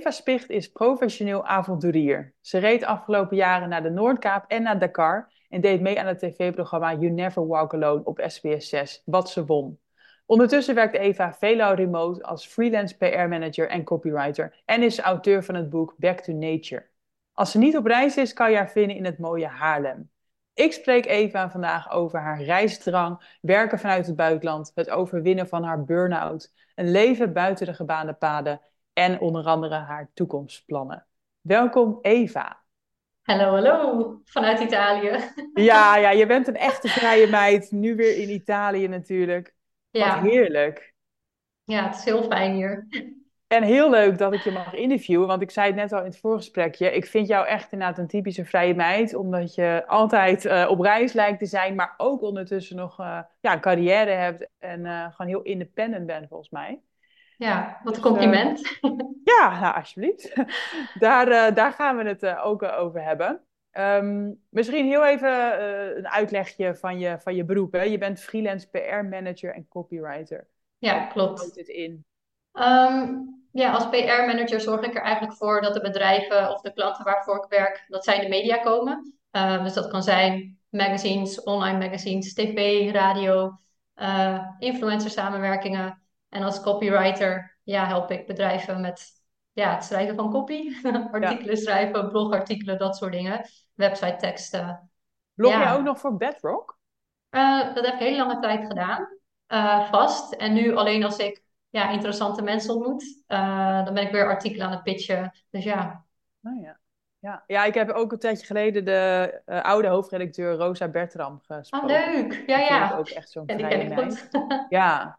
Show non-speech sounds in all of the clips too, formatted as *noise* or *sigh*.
Eva Spicht is professioneel avonturier. Ze reed afgelopen jaren naar de Noordkaap en naar Dakar en deed mee aan het tv-programma You Never Walk Alone op SBS 6, wat ze won. Ondertussen werkt Eva veelal remote als freelance PR-manager en copywriter en is auteur van het boek Back to Nature. Als ze niet op reis is, kan je haar vinden in het mooie Haarlem. Ik spreek Eva vandaag over haar reisdrang, werken vanuit het buitenland, het overwinnen van haar burn-out, een leven buiten de gebaande paden en onder andere haar toekomstplannen. Welkom Eva. Hallo, hallo, vanuit Italië. *laughs* Ja, ja, je bent een echte vrije meid, nu weer in Italië natuurlijk. Ja. Wat heerlijk. Ja, het is heel fijn hier. En heel leuk dat ik je mag interviewen, want ik zei het net al in het voorgesprekje. Ik vind jou echt inderdaad een typische vrije meid, omdat je altijd uh, op reis lijkt te zijn, maar ook ondertussen nog uh, ja, een carrière hebt en uh, gewoon heel independent bent volgens mij. Ja, wat een compliment. Dus, ja, nou alsjeblieft. *laughs* daar, daar gaan we het ook over hebben. Um, misschien heel even een uitlegje van je, van je beroep. Hè? Je bent freelance PR-manager en copywriter. Ja, klopt. Houdt dit in? Um, ja, als PR-manager zorg ik er eigenlijk voor dat de bedrijven of de klanten waarvoor ik werk, dat zij in de media komen. Uh, dus dat kan zijn magazines, online magazines, tv, radio, influencer samenwerkingen. En als copywriter ja, help ik bedrijven met ja, het schrijven van copy, *laughs* artikelen ja. schrijven, blogartikelen, dat soort dingen, website teksten. Blog ja. je ook nog voor Bedrock? Uh, dat heb ik heel lange tijd gedaan, vast. En nu alleen als ik ja, interessante mensen ontmoet. Uh, dan ben ik weer artikelen aan het pitchen. Dus ja. Oh, ja. Ja. ja, ik heb ook een tijdje geleden de uh, oude hoofdredacteur Rosa Bertram gesproken. Ah, leuk. Ja, ja. Dat ook echt zo'n En die ken ik goed. ja,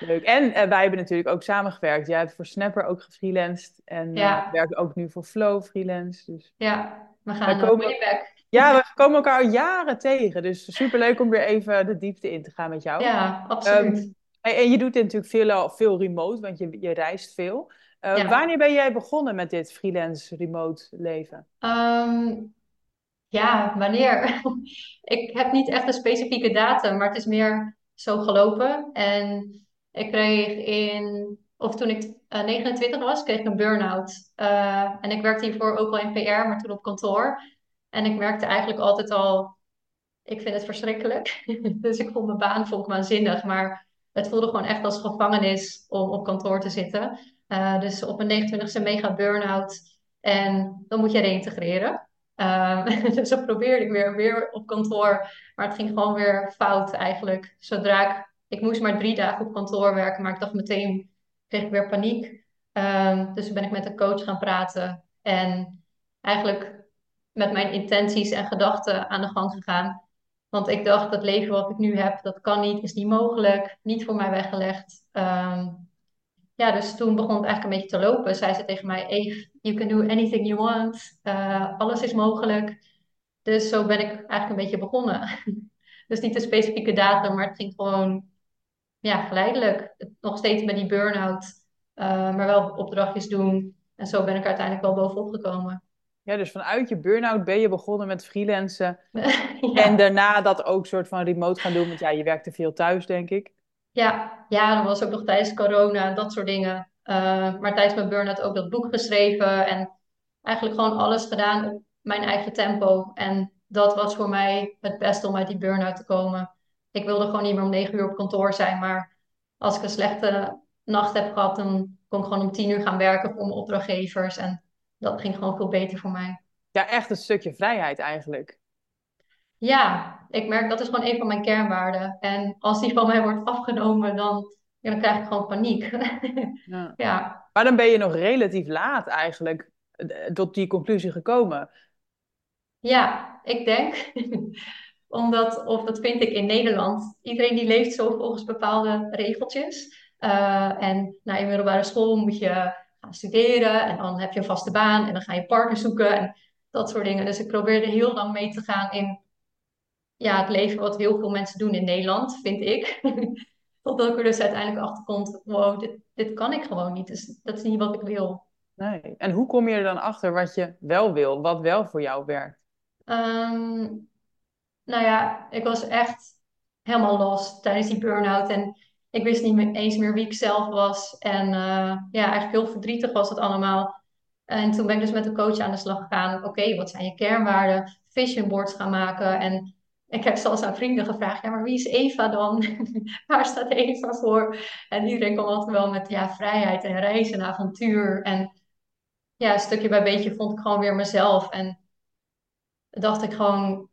leuk. En uh, wij hebben natuurlijk ook samengewerkt. Jij hebt voor Snapper ook gefreelanced. En ja. werkt ook nu voor Flow freelance. Dus... Ja, we gaan komen... way back. Ja, we komen elkaar al jaren tegen. Dus superleuk om weer even de diepte in te gaan met jou. Ja, absoluut. Um, en je doet dit natuurlijk veel, veel remote, want je, je reist veel. Uh, Ja. Wanneer ben jij begonnen met dit freelance remote leven? Um, ja, wanneer? *laughs* ik heb niet echt een specifieke datum, maar het is meer zo gelopen. En ik kreeg in, of toen ik uh, 29 was, kreeg ik een burn-out. Uh, en ik werkte hiervoor ook al in PR, maar toen op kantoor. En ik merkte eigenlijk altijd al, ik vind het verschrikkelijk. *laughs* dus ik vond mijn baan vond maar het voelde gewoon echt als gevangenis om op kantoor te zitten. Uh, dus op mijn 29e mega burn-out. En dan moet je reintegreren. Uh, *laughs* dus dat probeerde ik weer, weer op kantoor. Maar het ging gewoon weer fout eigenlijk. Zodra ik... Ik moest maar drie dagen op kantoor werken. Maar ik dacht meteen, kreeg ik weer paniek. Uh, dus toen ben ik met een coach gaan praten. En eigenlijk met mijn intenties en gedachten aan de gang gegaan. Want ik dacht, dat leven wat ik nu heb, dat kan niet, is niet mogelijk, niet voor mij weggelegd. Um, ja, dus toen begon het eigenlijk een beetje te lopen. Zei ze tegen mij, Eve, you can do anything you want. Uh, alles is mogelijk. Dus zo ben ik eigenlijk een beetje begonnen. *laughs* dus niet een specifieke datum, maar het ging gewoon ja, geleidelijk. Nog steeds met die burn-out, uh, maar wel opdrachtjes doen. En zo ben ik uiteindelijk wel bovenop gekomen. Ja, dus vanuit je burn-out ben je begonnen met freelancen. *laughs* ja. En daarna dat ook soort van remote gaan doen. Want ja, je werkte veel thuis, denk ik. Ja, ja dat was ook nog tijdens corona, dat soort dingen. Uh, maar tijdens mijn burn-out ook dat boek geschreven. En eigenlijk gewoon alles gedaan op mijn eigen tempo. En dat was voor mij het beste om uit die burn-out te komen. Ik wilde gewoon niet meer om negen uur op kantoor zijn. Maar als ik een slechte nacht heb gehad, dan kon ik gewoon om tien uur gaan werken voor mijn opdrachtgevers. En dat ging gewoon veel beter voor mij. Ja, echt een stukje vrijheid eigenlijk. Ja, ik merk dat is gewoon een van mijn kernwaarden. En als die van mij wordt afgenomen, dan, ja, dan krijg ik gewoon paniek. *laughs* Ja. ja. Maar dan ben je nog relatief laat eigenlijk tot die conclusie gekomen. Ja, ik denk. *laughs* Omdat, of dat vind ik in Nederland, iedereen die leeft zo volgens bepaalde regeltjes. Uh, en na je middelbare school moet je gaan studeren en dan heb je een vaste baan en dan ga je partner zoeken en dat soort dingen. Dus ik probeerde heel lang mee te gaan in ja, het leven wat heel veel mensen doen in Nederland, vind ik. *laughs* Totdat ik er dus uiteindelijk achter komt, wow, dit, dit kan ik gewoon niet. Dus dat is niet wat ik wil. Nee. En hoe kom je er dan achter wat je wel wil, wat wel voor jou werkt? Ehm, nou ja, ik was echt helemaal los tijdens die burn-out. En ik wist niet eens meer wie ik zelf was. En uh, ja, eigenlijk heel verdrietig was het allemaal. En toen ben ik dus met de coach aan de slag gegaan. Oké, wat zijn je kernwaarden? Vision boards gaan maken. En ik heb zelfs aan vrienden gevraagd, ja, maar wie is Eva dan? *laughs* Waar staat Eva voor? En iedereen kwam altijd wel met ja, vrijheid en reizen en avontuur. En ja, een stukje bij beetje vond ik gewoon weer mezelf. En dacht ik gewoon,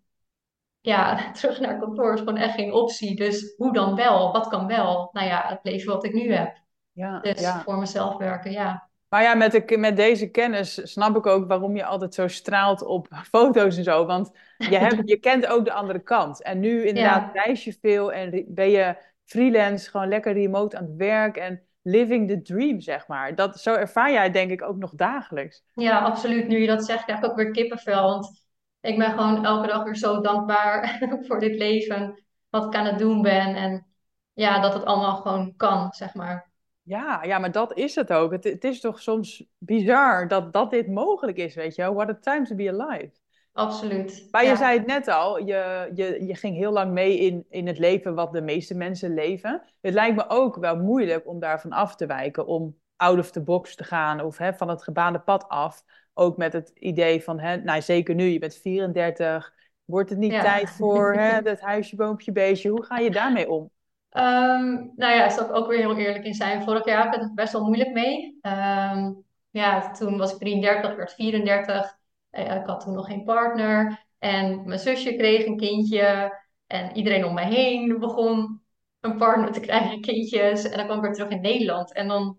ja, *laughs* terug naar kantoor is gewoon echt geen optie. Dus hoe dan wel? Wat kan wel? Nou ja, het leven wat ik nu heb. Ja, dus ja. voor mezelf werken, ja. Maar ja, met, de, met deze kennis snap ik ook waarom je altijd zo straalt op *laughs* foto's en zo. Want je, hebt, *laughs* je kent ook de andere kant. En nu inderdaad reis je veel en ben je freelance, gewoon lekker remote aan het werk en living the dream, zeg maar. Dat, zo ervaar jij denk ik ook nog dagelijks. Ja, absoluut. Nu je dat zegt, krijg ik ook weer kippenvel. Want ik ben gewoon elke dag weer zo dankbaar *laughs* voor dit leven, wat ik aan het doen ben. En ja, dat het allemaal gewoon kan, zeg maar. Ja, ja, maar dat is het ook. Het, het is toch soms bizar dat, dat dit mogelijk is, weet je What a time to be alive. Absoluut. Maar je zei het net al, je, je, je ging heel lang mee in, in het leven wat de meeste mensen leven. Het lijkt me ook wel moeilijk om daarvan af te wijken, om out of the box te gaan of hè, van het gebaande pad af. Ook met het idee van, hè, nou zeker nu, je bent 34, wordt het niet tijd voor hè, *laughs* dat huisje, boompje, beestje. Hoe ga je daarmee om? Um, nou ja, zal ik ook weer heel eerlijk in zijn. Vorig jaar had ik het best wel moeilijk mee. Ehm, ja, toen was ik 33, werd 34. Eh, ik had toen nog geen partner. En mijn zusje kreeg een kindje. En iedereen om mij heen begon een partner te krijgen, kindjes. En dan kwam ik weer terug in Nederland. En dan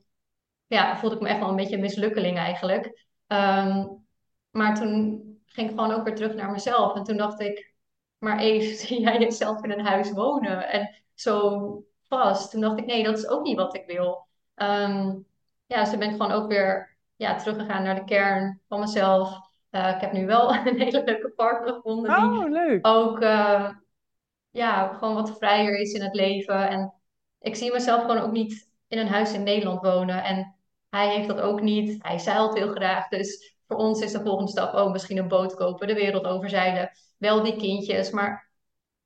ja, voelde ik me echt wel een beetje een mislukkeling eigenlijk. Um, maar toen ging ik gewoon ook weer terug naar mezelf. En toen dacht ik, maar even, *laughs* zie jij jezelf in een huis wonen? En zo vast. Toen dacht ik, nee, dat is ook niet wat ik wil. Um, ja, dus toen ben ik gewoon ook weer ja, teruggegaan naar de kern van mezelf. Uh, ik heb nu wel *laughs* een hele leuke partner gevonden. Oh, die leuk. Ook uh, ja, gewoon wat vrijer is in het leven. En ik zie mezelf gewoon ook niet in een huis in Nederland wonen. En hij heeft dat ook niet. Hij zeilt heel graag. Dus voor ons is de volgende stap ook misschien een boot kopen, de wereld overzeilen. Wel die kindjes. Maar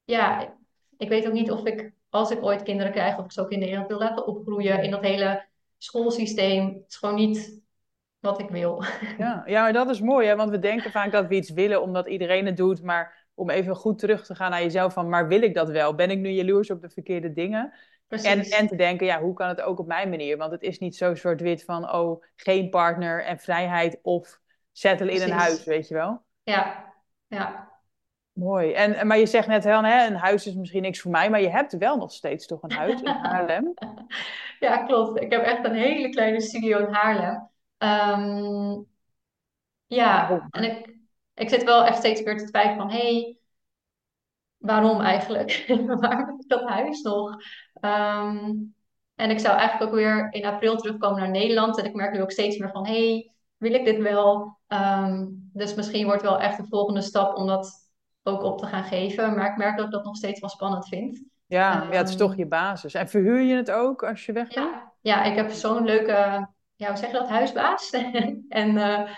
ja, ik weet ook niet of ik als ik ooit kinderen krijg, of ik ze ook in Nederland wil laten opgroeien in dat hele schoolsysteem. Het is gewoon niet wat ik wil. Ja, ja maar dat is mooi, hè? want we denken vaak dat we iets willen omdat iedereen het doet, maar om even goed terug te gaan naar jezelf van, maar wil ik dat wel? Ben ik nu jaloers op de verkeerde dingen? En, en te denken, ja, hoe kan het ook op mijn manier? Want het is niet zo zwart-wit van, oh, geen partner en vrijheid of settelen in een huis, weet je wel? Ja, ja. Mooi. En, maar je zegt net, hè, een huis is misschien niks voor mij, maar je hebt wel nog steeds toch een huis in Haarlem? *laughs* ja, klopt. Ik heb echt een hele kleine studio in Haarlem. Um, ja, en ik, ik zit wel echt steeds weer te twijfelen van, hé, hey, waarom eigenlijk? *laughs* Waarom heb ik dat huis nog? Um, en ik zou eigenlijk ook weer in april terugkomen naar Nederland. En ik merk nu ook steeds meer van, hé, hey, wil ik dit wel? Um, dus misschien wordt wel echt de volgende stap om dat ook op te gaan geven. Maar ik merk dat ik dat nog steeds wel spannend vind. Ja, ja het is toch je basis. En verhuur je het ook als je weg bent? Ja, ja ik heb zo'n leuke, ja, hoe zeg je dat, huisbaas. *laughs* en uh,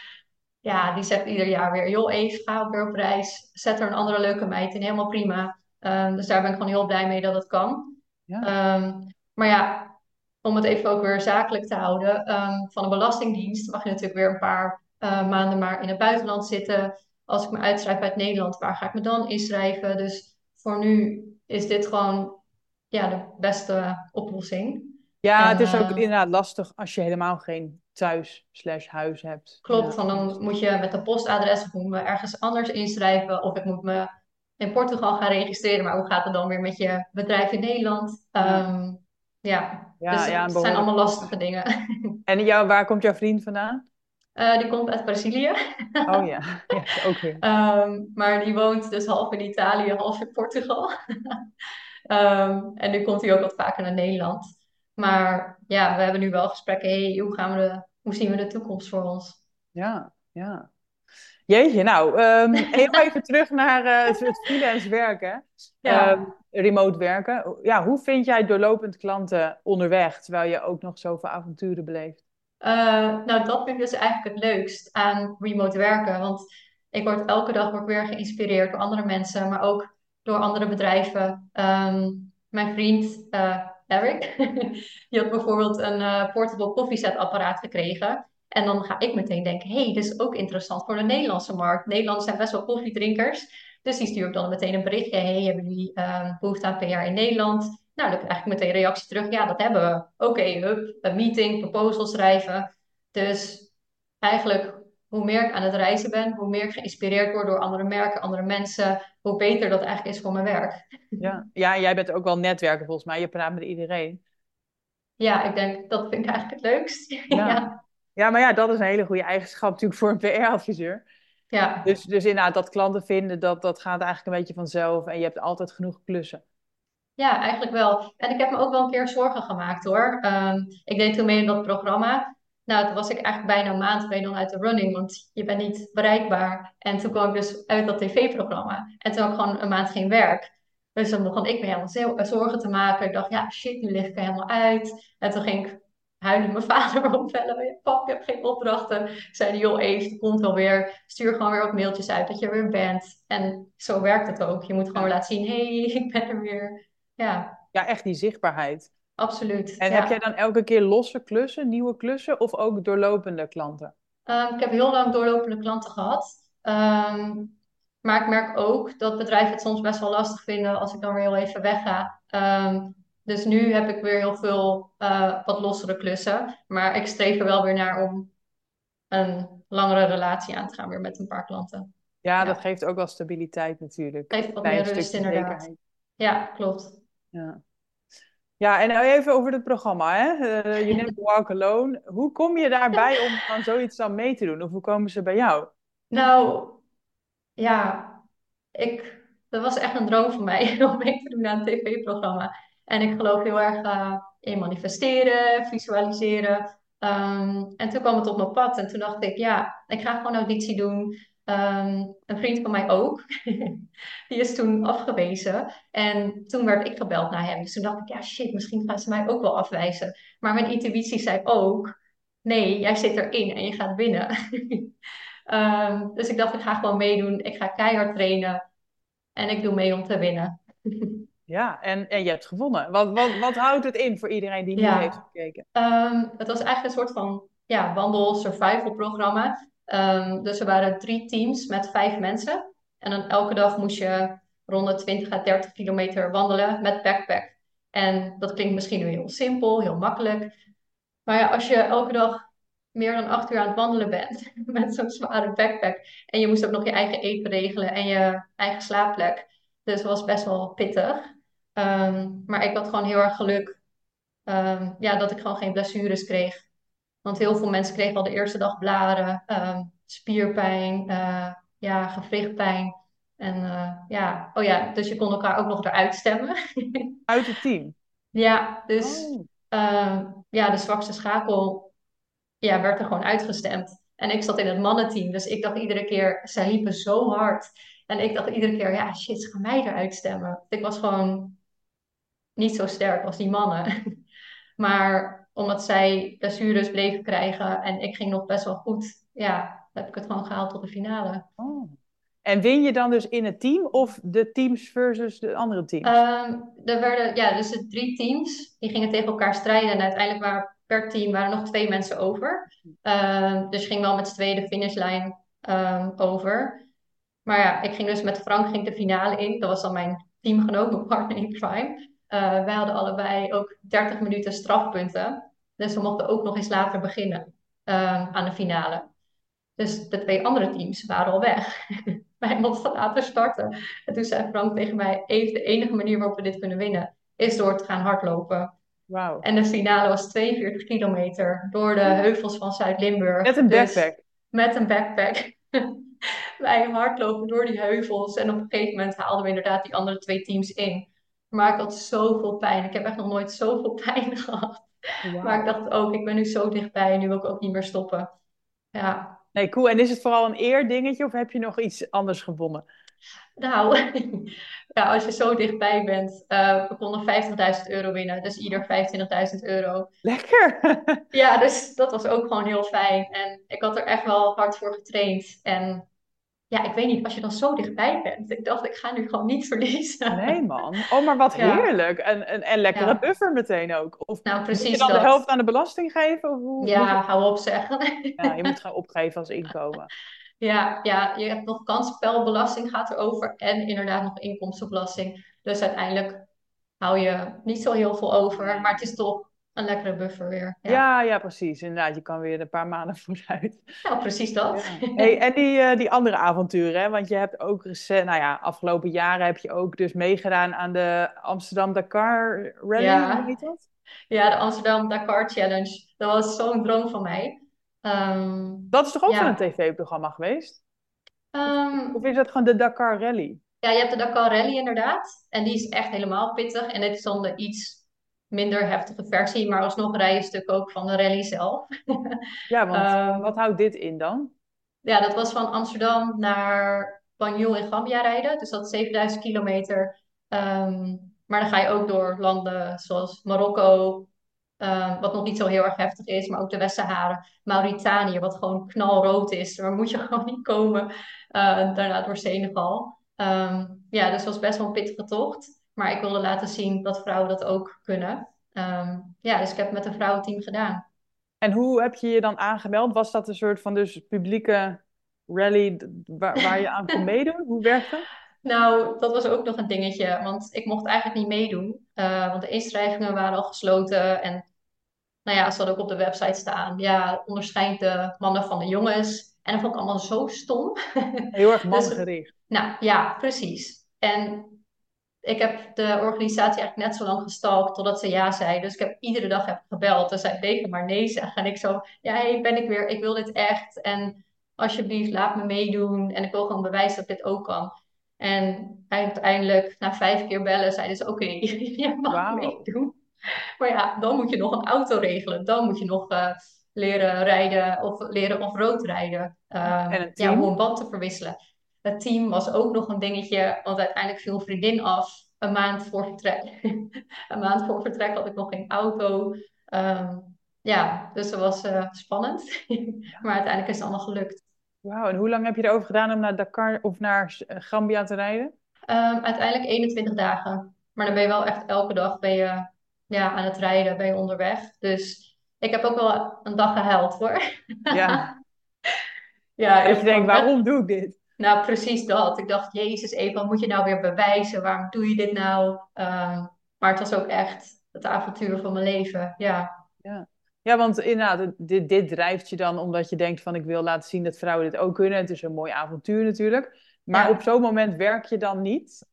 ja, die zegt ieder jaar weer, joh Eve, ga weer op reis. Zet er een andere leuke meid in, helemaal prima. Um, dus daar ben ik gewoon heel blij mee dat het kan. Ja. Um, maar ja, om het even ook weer zakelijk te houden. Um, van de Belastingdienst mag je natuurlijk weer een paar uh, maanden maar in het buitenland zitten als ik me uitschrijf uit Nederland, waar ga ik me dan inschrijven? Dus voor nu is dit gewoon ja, de beste oplossing. Ja, het is ook uh, inderdaad lastig als je helemaal geen thuis slash huis hebt. Klopt, ja. dan moet je met de postadres of moet me ergens anders inschrijven. Of ik moet me in Portugal gaan registreren. Maar hoe gaat het dan weer met je bedrijf in Nederland? Ja, um, ja. ja dus ja, het zijn allemaal lastige dingen. *laughs* En jou, waar komt jouw vriend vandaan? Uh, die komt uit Brazilië. Oh ja, *laughs* ja ook weer. um, *laughs* maar die woont dus half in Italië, half in Portugal. um, en nu komt hij ook wat vaker naar Nederland. Maar ja, we hebben nu wel gesprekken. Hey, hoe gaan we de hoe zien we de toekomst voor ons? Ja, ja. Jeetje, nou, um, *laughs* heel even terug naar uh, het freelance werken. Ja. Um, remote werken. Ja, hoe vind jij doorlopend klanten onderweg, terwijl je ook nog zoveel avonturen beleeft? Uh, nou, dat vind ik dus eigenlijk het leukst aan remote werken. Want ik word elke dag word weer geïnspireerd door andere mensen, maar ook door andere bedrijven. Um, mijn vriend uh, Eric, *laughs* die had bijvoorbeeld een uh, portable koffiezetapparaat gekregen. En dan ga ik meteen denken, hey, dit is ook interessant voor de Nederlandse markt. Nederlanders zijn best wel koffiedrinkers. Dus die stuur ik dan meteen een berichtje. hey, hebben jullie uh, behoefte aan PR in Nederland? Nou, dan krijg ik meteen een reactie terug. Ja, dat hebben we. Oké, hup, een meeting, proposal schrijven. Dus eigenlijk, hoe meer ik aan het reizen ben, hoe meer ik geïnspireerd word door andere merken, andere mensen, hoe beter dat eigenlijk is voor mijn werk. Ja, ja jij bent ook wel netwerken volgens mij. Je praat met iedereen. Ja, ik denk, dat vind ik eigenlijk het leukst. *laughs* Ja. ja. ja. maar ja, dat is een hele goede eigenschap natuurlijk voor een PR-adviseur. Ja. Dus, dus inderdaad, dat klanten vinden, dat, dat gaat eigenlijk een beetje vanzelf. En je hebt altijd genoeg klussen. Ja, eigenlijk wel. En ik heb me ook wel een keer zorgen gemaakt hoor. Um, ik deed toen mee in dat programma. Nou, toen was ik eigenlijk bijna een maand mee dan uit de running, want je bent niet bereikbaar. En toen kwam ik dus uit dat tv-programma. En toen had ik gewoon een maand geen werk. Dus dan begon ik me helemaal zorgen te maken. Ik dacht, ja, shit, nu lig ik er helemaal uit. En toen ging ik huilen mijn *laughs* vader opbellen. Pap, ik heb geen opdrachten. Ik zei, joh, Eve, het komt wel weer. Stuur gewoon weer wat mailtjes uit dat je er weer bent. En zo werkt het ook. Je moet gewoon laten zien, hé, hey, *laughs* ik ben er weer. Ja. ja, echt die zichtbaarheid. Absoluut. En heb jij dan elke keer losse klussen, nieuwe klussen of ook doorlopende klanten? Um, ik heb heel lang doorlopende klanten gehad. Um, maar ik merk ook dat bedrijven het soms best wel lastig vinden als ik dan weer heel even wegga. Um, dus nu heb ik weer heel veel uh, wat lossere klussen. Maar ik streef er wel weer naar om een langere relatie aan te gaan weer met een paar klanten. Ja, ja. dat geeft ook wel stabiliteit natuurlijk. Geeft wat meer rust inderdaad. Ja, klopt. Ja. Ja, en even over het programma, hè? Uh, you Never Walk Alone. Hoe kom je daarbij om van zoiets dan mee te doen? Of hoe komen ze bij jou? Nou, ja, ik, dat was echt een droom van mij *laughs* om mee te doen aan een tv-programma. En ik geloof heel erg uh, in manifesteren, visualiseren. Um, en toen kwam het op mijn pad en toen dacht ik, ja, ik ga gewoon auditie doen. Um, een vriend van mij ook, *laughs* die is toen afgewezen. En toen werd ik gebeld naar hem. Dus toen dacht ik, ja shit, misschien gaan ze mij ook wel afwijzen. Maar mijn intuïtie zei ook, nee, jij zit erin en je gaat winnen. um, *laughs* dus ik dacht, ik ga gewoon meedoen. Ik ga keihard trainen. En ik doe mee om te winnen. *laughs* Ja, en, en je hebt gewonnen. Wat, wat, wat houdt het in voor iedereen die nu heeft gekeken? Um, het was eigenlijk een soort van ja, wandel-survival programma. Um, dus er waren drie teams met vijf mensen. En dan elke dag moest je rond de 20 à 30 kilometer wandelen met backpack. En dat klinkt misschien heel simpel, heel makkelijk. Maar ja, als je elke dag meer dan acht uur aan het wandelen bent *laughs* met zo'n zware backpack. En je moest ook nog je eigen eten regelen en je eigen slaapplek. Dus het was best wel pittig. Um, maar ik had gewoon heel erg geluk um, ja, dat ik gewoon geen blessures kreeg. Want heel veel mensen kregen al de eerste dag blaren, um, spierpijn, uh, ja, gewrichtpijn. En uh, ja, oh ja, dus je kon elkaar ook nog eruit stemmen. *laughs* Uit het team? Ja, dus oh. ja, de zwakste schakel ja, werd er gewoon uitgestemd. En ik zat in het mannenteam, dus ik dacht iedere keer, zij liepen zo hard. En ik dacht iedere keer, ja, shit, ze gaan mij eruit stemmen. Ik was gewoon niet zo sterk als die mannen. *laughs* maar omdat zij blessures bleven krijgen en ik ging nog best wel goed, ja, heb ik het gewoon gehaald tot de finale. Oh. En win je dan dus in het team of de teams versus de andere teams? Um, er werden, ja, dus de drie teams, die gingen tegen elkaar strijden. En uiteindelijk waren per team waren nog twee mensen over. Um, dus ging wel met z'n tweeën de finishlijn um, over. Maar ja, ik ging dus met Frank ging de finale in. Dat was dan mijn teamgenoot, mijn partner in crime. Uh, wij hadden allebei ook 30 minuten strafpunten. Dus we mochten ook nog eens later beginnen uh, aan de finale. Dus de twee andere teams waren al weg. *laughs* wij mochten later starten. En toen zei Frank tegen mij: Even de enige manier waarop we dit kunnen winnen is door te gaan hardlopen. Wow. En de finale was 42 kilometer door de heuvels van Zuid-Limburg. Met een dus backpack. Dus met een backpack. *laughs* wij hardlopen door die heuvels. En op een gegeven moment haalden we inderdaad die andere twee teams in. Maar ik had zoveel pijn. Ik heb echt nog nooit zoveel *laughs* pijn gehad. Maar ik dacht ook, ik ben nu zo dichtbij en nu wil ik ook niet meer stoppen. Ja, Nee, cool. En is het vooral een eerdingetje of heb je nog iets anders gewonnen? nou, *laughs* ja, als je zo dichtbij bent, eh we konden 50.000 euro winnen, dus ieder 25.000 euro. Lekker. *laughs* Ja, dus dat was ook gewoon heel fijn. En ik had er echt wel hard voor getraind. En ja, ik weet niet, als je dan zo dichtbij bent, ik dacht, ik ga nu gewoon niet verliezen. Nee, man. Oh, maar wat Ja, heerlijk. En, en, en lekkere ja, buffer meteen ook. Of nou moet je precies dan de helft aan de belasting geven? Of hoe Ja, hou op zeg. *laughs* Ja, je moet gaan opgeven als inkomen. Ja, ja, je hebt nog kansspelbelasting gaat erover en inderdaad nog inkomstenbelasting. Dus uiteindelijk hou je niet zo heel veel over, maar het is toch een lekkere buffer weer. Ja, Ja, ja, precies. Inderdaad, je kan weer een paar maanden *laughs* vooruit. nou precies dat. Ja. Hey, en die, eh, die andere avonturen, hè? Want je hebt ook recent, nou ja, afgelopen jaren heb je ook dus meegedaan aan de Amsterdam Dakar Rally, Ja, heet dat? ja, de Amsterdam Dakar Challenge, dat was zo'n droom van mij. Ehm, Dat is toch ook van een ja. tv-programma geweest? Of, Ehm, of is dat gewoon de Dakar Rally? ja, je hebt de Dakar Rally inderdaad. En die is echt helemaal pittig. En dit is dan de iets minder heftige versie, maar alsnog rij je een stuk ook van de rally zelf. Ja, want *laughs* Ehm, wat houdt dit in dan? Ja, dat was van Amsterdam naar Banjul in Gambia rijden. Dus dat is 7000 kilometer. Ehm, maar dan ga je ook door landen zoals Marokko, ehm, wat nog niet zo heel erg heftig is, maar ook de West-Sahara. Mauritanië, wat gewoon knalrood is. Daar moet je *laughs* gewoon niet komen. Eh, daarna door Senegal. Ja, dus het was best wel een pittige tocht. Maar ik wilde laten zien dat vrouwen dat ook kunnen. Ehm, ja, dus ik heb het met een vrouwenteam gedaan. En hoe heb je je dan aangemeld? Was dat een soort van dus publieke rally waar, waar je aan kon *laughs* meedoen? Hoe werkt dat? Nou, dat was ook nog een dingetje, want ik mocht eigenlijk niet meedoen, eh, want de inschrijvingen waren al gesloten en nou ja, ze hadden ook op de website staan, ja, onderscheid de mannen van de jongens. En dat vond ik allemaal zo stom. Heel erg *laughs* Dus, mangericht. nou ja, precies. En ik heb de organisatie eigenlijk net zo lang gestalkt totdat ze ja zei. Dus ik heb iedere dag heb gebeld en zij bleven maar nee zeggen. En ik zo, ja, hey, ben ik weer, ik wil dit echt. En alsjeblieft, laat me meedoen. En ik wil gewoon bewijzen dat ik dit ook kan. En uiteindelijk, na vijf keer bellen, zeiden ze, oké, *laughs* je mag Wauw. meedoen. Maar ja, dan moet je nog een auto regelen. Dan moet je nog eh, leren rijden of leren off-road rijden. En Ehm, ja, team? een band te verwisselen. Het team was ook nog een dingetje, want uiteindelijk viel een vriendin af een maand voor vertrek. *laughs* Een maand voor vertrek had ik nog geen auto. Ehm, ja, dus dat was eh, spannend. *laughs* Maar uiteindelijk is het allemaal gelukt. Wauw. En hoe lang heb je erover gedaan om naar Dakar of naar eh, Gambia te rijden? Ehm, uiteindelijk 21 dagen. Maar dan ben je wel echt elke dag ben je, ja, aan het rijden, ben je onderweg. Dus ik heb ook wel een dag gehuild hoor. Ja. *laughs* Ja, Dat je ik denkt, waarom doe ik dit? Nou, precies dat. Ik dacht, Jezus, Eva, wat moet je nou weer bewijzen? Waarom doe je dit nou? Ehm, maar het was ook echt het avontuur van mijn leven. Ja, Ja. Ja, want inderdaad, dit, dit drijft je dan omdat je denkt van ik wil laten zien dat vrouwen dit ook kunnen. Het is een mooi avontuur natuurlijk. Maar op zo'n moment werk je dan niet.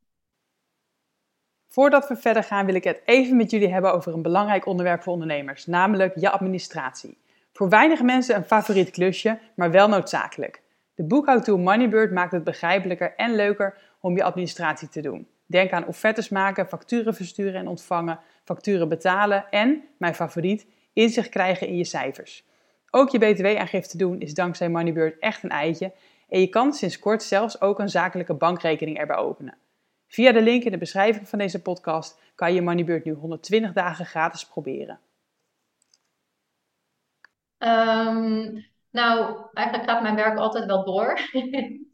Voordat we verder gaan, wil ik het even met jullie hebben over een belangrijk onderwerp voor ondernemers, namelijk je administratie. Voor weinige mensen een favoriet klusje, maar wel noodzakelijk. De boekhoudtool Moneybird maakt het begrijpelijker en leuker om je administratie te doen. Denk aan offertes maken, facturen versturen en ontvangen, facturen betalen en, mijn favoriet, inzicht krijgen in je cijfers. Ook je btw-aangifte doen is dankzij Moneybird echt een eitje en je kan sinds kort zelfs ook een zakelijke bankrekening erbij openen. Via de link in de beschrijving van deze podcast kan je Moneybird nu 120 dagen gratis proberen. Ehm, nou, eigenlijk gaat mijn werk altijd wel door. *laughs*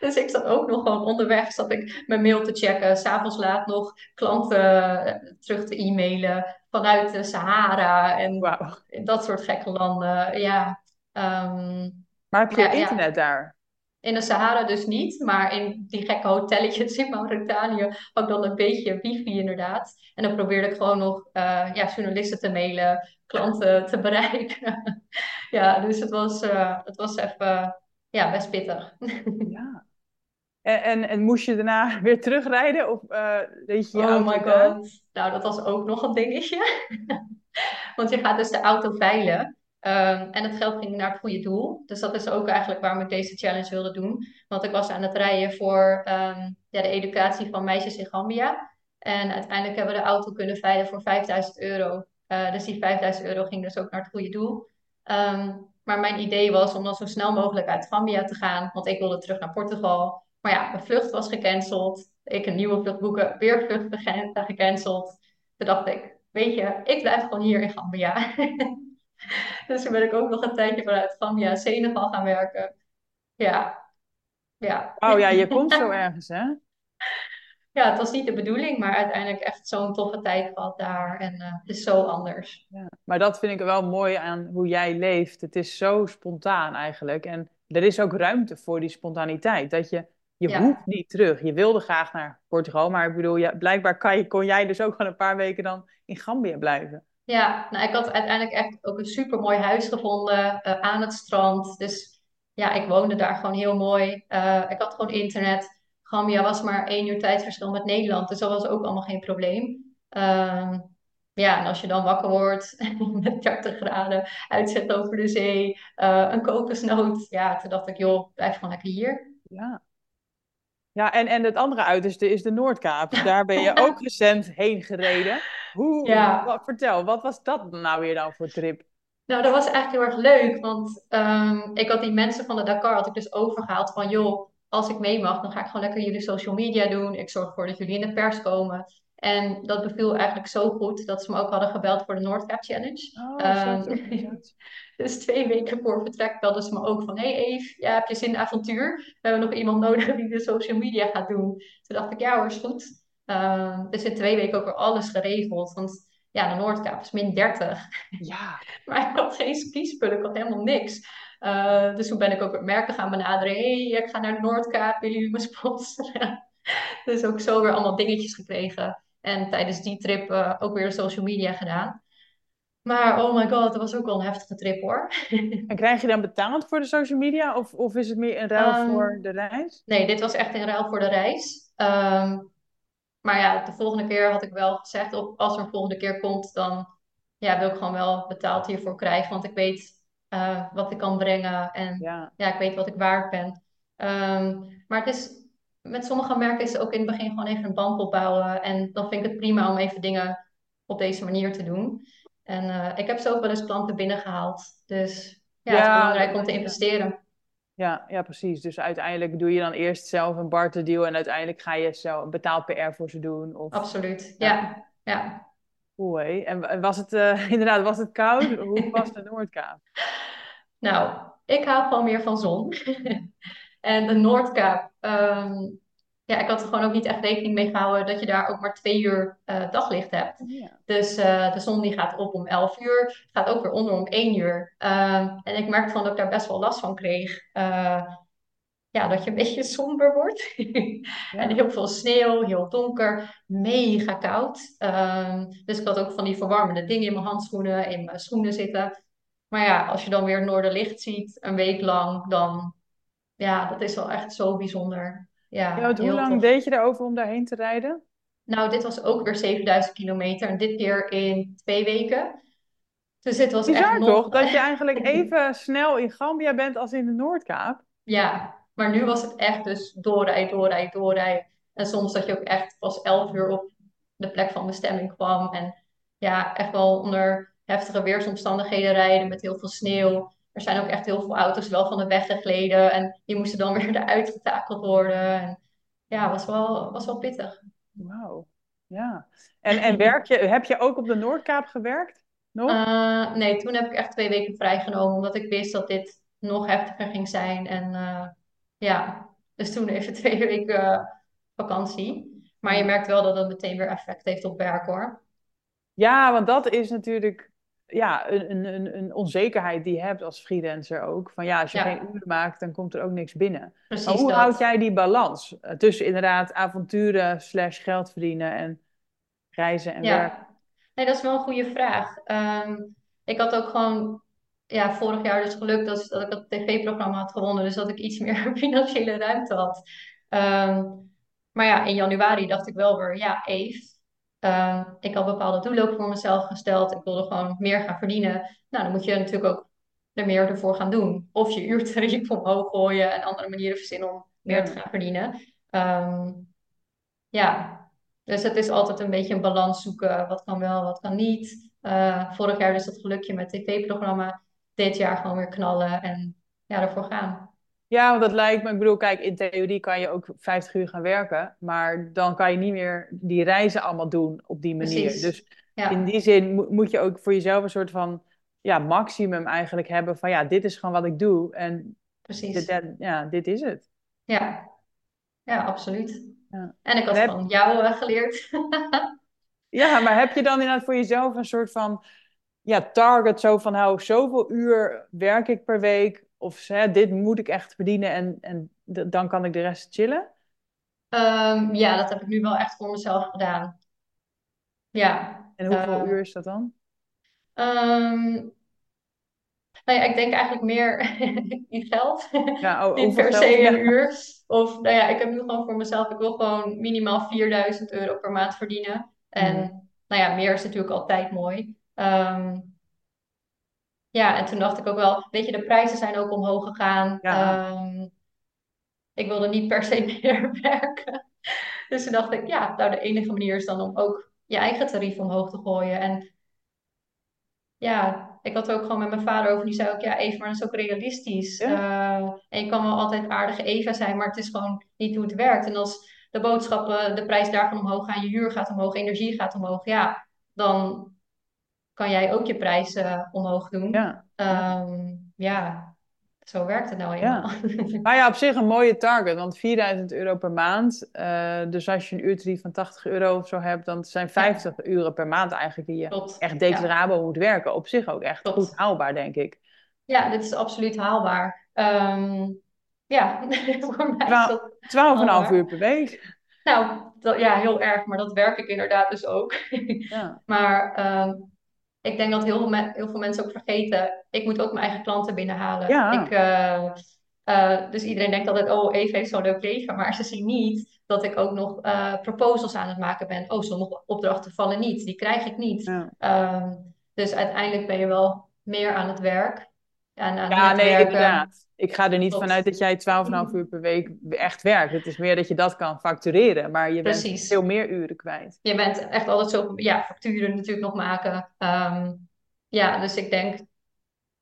Dus ik zat ook nog gewoon onderweg, zat ik mijn mail te checken. S'avonds laat nog klanten eh, terug te e-mailen vanuit de Sahara en Wauw. dat soort gekke landen. Ja, Ehm, Maar heb je ja, internet daar? In de Sahara dus niet, maar in die gekke hotelletjes in Mauritanië had ik dan een beetje wifi inderdaad. En dan probeerde ik gewoon nog eh, ja, journalisten te mailen, klanten *laughs* te bereiken. *laughs* Ja, dus het was, eh, het was even ja, best pittig. *laughs* Ja. En, en, en moest je daarna weer terugrijden of eh deed je Oh my god. Nou, dat was ook nog een dingetje. Want je gaat dus de auto veilen. Ehm, en het geld ging naar het goede doel. Dus dat is ook eigenlijk waarom ik deze challenge wilde doen. Want ik was aan het rijden voor ehm, ja, de educatie van meisjes in Gambia. En uiteindelijk hebben we de auto kunnen veilen voor 5000 euro. Uh, dus die 5000 euro ging dus ook naar het goede doel. Um, maar mijn idee was om dan zo snel mogelijk uit Gambia te gaan, want ik wilde terug naar Portugal. Maar ja, mijn vlucht was gecanceld. Ik een nieuwe vlucht boeken, weer vlucht gecanceld. Toen dacht ik, weet je, ik blijf gewoon hier in Gambia. *laughs* *laughs* dus toen ben ik ook nog een tijdje vanuit Gambia Senegal gaan werken. Ja, ja. Oh ja, je komt zo ergens, hè? *laughs* Ja, het was niet de bedoeling, maar uiteindelijk echt zo'n toffe tijd gehad daar. En uh, het is zo anders. Ja, maar dat vind ik wel mooi aan hoe jij leeft. Het is zo spontaan eigenlijk. En er is ook ruimte voor die spontaniteit. Dat je, je hoeft niet terug. Je wilde graag naar Portugal, maar ik bedoel, ja, blijkbaar kan je, kon jij dus ook gewoon een paar weken dan in Gambia blijven. Ja, nou, ik had uiteindelijk echt ook een super mooi huis gevonden uh, aan het strand. Dus ja, ik woonde daar gewoon heel mooi. Uh, ik had gewoon internet. Gambia was maar één uur tijdverschil met Nederland, dus dat was ook allemaal geen probleem. Uh, ja, en als je dan wakker wordt *laughs* met 30 graden, uitzicht over de zee, uh, een kokosnoot. Ja, toen dacht ik, joh, blijf gewoon lekker hier. Ja. Ja, en, en het andere uiterste is de Noordkaap. Daar ben je *laughs* ook recent heen gereden. Hoe, ja. wat, vertel, wat was dat nou weer dan voor trip? Nou, dat was eigenlijk heel erg leuk, want um, ik had die mensen van de Dakar had ik dus overgehaald van, joh, als ik mee mag, dan ga ik gewoon lekker jullie social media doen. Ik zorg ervoor dat jullie in de pers komen. En dat beviel eigenlijk zo goed dat ze me ook hadden gebeld voor de Noordcap Challenge. Oh, um, *laughs* dus twee weken voor vertrek belden ze me ook van... Hey Eve, ja, heb je zin in avontuur? We hebben nog iemand *laughs* nodig die de social media gaat doen. Toen dacht ik, ja hoor, is goed. Um, dus in twee weken ook weer alles geregeld. Want ja, de Noordkaap is min 30. Ja. *laughs* maar ik had geen skispullen, ik had helemaal niks. Uh, dus toen ben ik ook met merken gaan benaderen. hey, ik ga naar de Noordkaap, willen jullie me sponsoren? *laughs* dus ook zo weer allemaal dingetjes gekregen. En tijdens die trip uh, ook weer social media gedaan. Maar oh my god, dat was ook wel een heftige trip hoor. *laughs* en krijg je dan betaald voor de social media? Of, of is het meer in ruil um, voor de reis? Nee, dit was echt in ruil voor de reis. Um, maar ja, de volgende keer had ik wel gezegd, op, als er een volgende keer komt, dan ja, wil ik gewoon wel betaald hiervoor krijgen. Want ik weet uh, wat ik kan brengen en ja. ja. ik weet wat ik waard ben. Um, maar het is met sommige merken is ook in het begin gewoon even een band opbouwen. En dan vind ik het prima om even dingen op deze manier te doen. En uh, ik heb zo ook wel eens klanten binnengehaald. Dus ja, het is belangrijk om te investeren. Ja, ja, precies. Dus uiteindelijk doe je dan eerst zelf een barterdeal en uiteindelijk ga je zelf betaald PR voor ze doen. Of... Absoluut, ja. ja. Oei. En was het, uh, *laughs* inderdaad, was het koud? Hoe was de Noordkaap? Nou, ik hou gewoon meer van zon. *laughs* En de Noordkaap, um, ja, ik had er gewoon ook niet echt rekening mee gehouden dat je daar ook maar twee uur uh, daglicht hebt. Oh, dus uh, de zon die gaat op om 11 uur, gaat ook weer onder om 1 uur. Uh, en ik merkte van dat ik daar best wel last van kreeg. Eh, ja, dat je een beetje *laughs* somber wordt. ja. En heel veel sneeuw, heel donker, mega koud. Ehm, dus ik had ook van die verwarmende dingen in mijn handschoenen, in mijn schoenen zitten. Maar ja, als je dan weer Noorderlicht ziet, een week lang, dan ja, dat is wel echt zo bijzonder. Ja, ja hoe lang deed je erover om daarheen te rijden? Nou, dit was ook weer 7000 kilometer en dit keer in twee weken. Dus dit was Bizar echt nog... toch, dat je eigenlijk *laughs* even snel in Gambia bent als in de Noordkaap? Ja, maar nu was het echt dus doorrijden, doorrijden, doorrijden. En soms dat je ook echt pas 11 uur op de plek van bestemming kwam. En ja, echt wel onder heftige weersomstandigheden rijden met heel veel sneeuw er zijn ook echt heel veel auto's wel van de weg gegleden. En die moesten dan *laughs* weer eruit getakeld worden. En ja, was wel, was wel pittig. Wauw. Ja. En, en werk je, heb je ook op de Noordkaap gewerkt? Nog? Uh, nee, toen heb ik echt twee weken vrijgenomen. Omdat ik wist dat dit nog heftiger ging zijn. En uh, ja, dus toen even *laughs* twee weken uh, vakantie. Maar je merkt wel dat dat meteen weer effect heeft op werk hoor. Ja, want dat is natuurlijk ja, een, een, een onzekerheid die je hebt als freelancer ook. Van ja, als je geen uren maakt, dan komt er ook niks binnen. Precies maar hoe dat. houd jij die balans eh, tussen inderdaad avonturen slash geld verdienen en reizen en ja. werken? Nee, dat is wel een goede vraag. Um, ik had ook gewoon ja, vorig jaar dus gelukt dat, dat ik het tv-programma had gewonnen. Dus dat ik iets *laughs* meer financiële ruimte had. Um, maar ja, in januari dacht ik wel weer, ja, Eve, uh, ik had bepaalde doelen ook voor mezelf gesteld. Ik wilde gewoon meer gaan verdienen. Nou, dan moet je natuurlijk ook er meer ervoor gaan doen. Of je uurtarief omhoog gooien en andere manieren verzinnen om meer te gaan verdienen. Um, ja, dus het is altijd een beetje een balans zoeken. Wat kan wel, wat kan niet. eh, vorig jaar dus dat gelukje met tv-programma. Dit jaar gewoon weer knallen en ja, ervoor gaan. Ja, want dat lijkt me, ik bedoel, kijk, in theorie kan je ook 50 uur gaan werken, maar dan kan je niet meer die reizen allemaal doen op die manier. Precies. Dus in die zin mo- moet je ook voor jezelf een soort van, ja, maximum eigenlijk hebben van, ja, dit is gewoon wat ik doe en precies. dit- ja, dit is het. Ja, ja, absoluut. Ja. En ik had heb, van jou geleerd. *laughs* ja, maar heb je dan inderdaad voor jezelf een soort van, ja, target zo van, nou, zoveel uur werk ik per week of dit moet ik echt verdienen en, en dan kan ik de rest chillen? Ehm, ja, dat heb ik nu wel echt voor mezelf gedaan. Ja. En hoeveel eh, uur is dat dan? ehm, Nou ja, ik denk eigenlijk meer *laughs* in geld. Ja, o- *laughs* Niet hoeveel per se geld? Ja. uur. Of nou ja, ik heb nu gewoon voor mezelf, ik wil gewoon minimaal 4000 euro per maand verdienen. En Mhm. nou ja, meer is natuurlijk altijd mooi. Ehm, ja, en toen dacht ik ook wel, weet je, de prijzen zijn ook omhoog gegaan. Ja, Ehm, ik wilde niet per se *laughs* meer werken. Dus toen dacht ik, ja, nou de enige manier is dan om ook je eigen tarief omhoog te gooien. En Ja, ik had er ook gewoon met mijn vader over. Die zei ook, ja, Eva, maar dat is ook realistisch. ja, Eh, en je kan wel altijd aardige Eva zijn, maar het is gewoon niet hoe het werkt. En als de boodschappen, de prijs daarvan omhoog gaan, je huur gaat omhoog, energie gaat omhoog, ja, dan kan jij ook je prijzen omhoog doen. ja, ja, Ehm, ja, zo werkt het nou eenmaal. ja. *laughs* Maar ja, op zich een mooie target, want 4000 euro per maand. eh, dus als je een uurtarief van 80 euro of zo hebt, dan zijn Ja, 50 uren per maand eigenlijk die je echt Ja, declarabel moet werken. Op zich ook echt goed haalbaar, denk ik. Ja, dit is absoluut haalbaar. Ehm, ja, *laughs* voor mij is Twa- dat 12,5 uur per week. Nou, dat, ja, heel erg, maar dat werk ik inderdaad dus ook. Ja, *laughs* Maar ehm, ik denk dat heel veel, me- heel veel mensen ook vergeten, ik moet ook mijn eigen klanten binnenhalen. Ik, eh, eh, dus iedereen denkt altijd, oh, Eve heeft zo'n leuk leven, maar ze zien niet dat ik ook nog eh, proposals aan het maken ben. Oh, sommige opdrachten vallen niet, die krijg ik niet. ja. Ehm, dus uiteindelijk ben je wel meer aan het werk aan Ja, nee, inderdaad. Ik ga er niet vanuit dat jij 12,5 uur per week echt werkt. Het is meer dat je dat kan factureren, maar je bent veel meer uren kwijt. Je bent echt altijd zo, ja, facturen natuurlijk nog maken. Ehm, ja, dus ik denk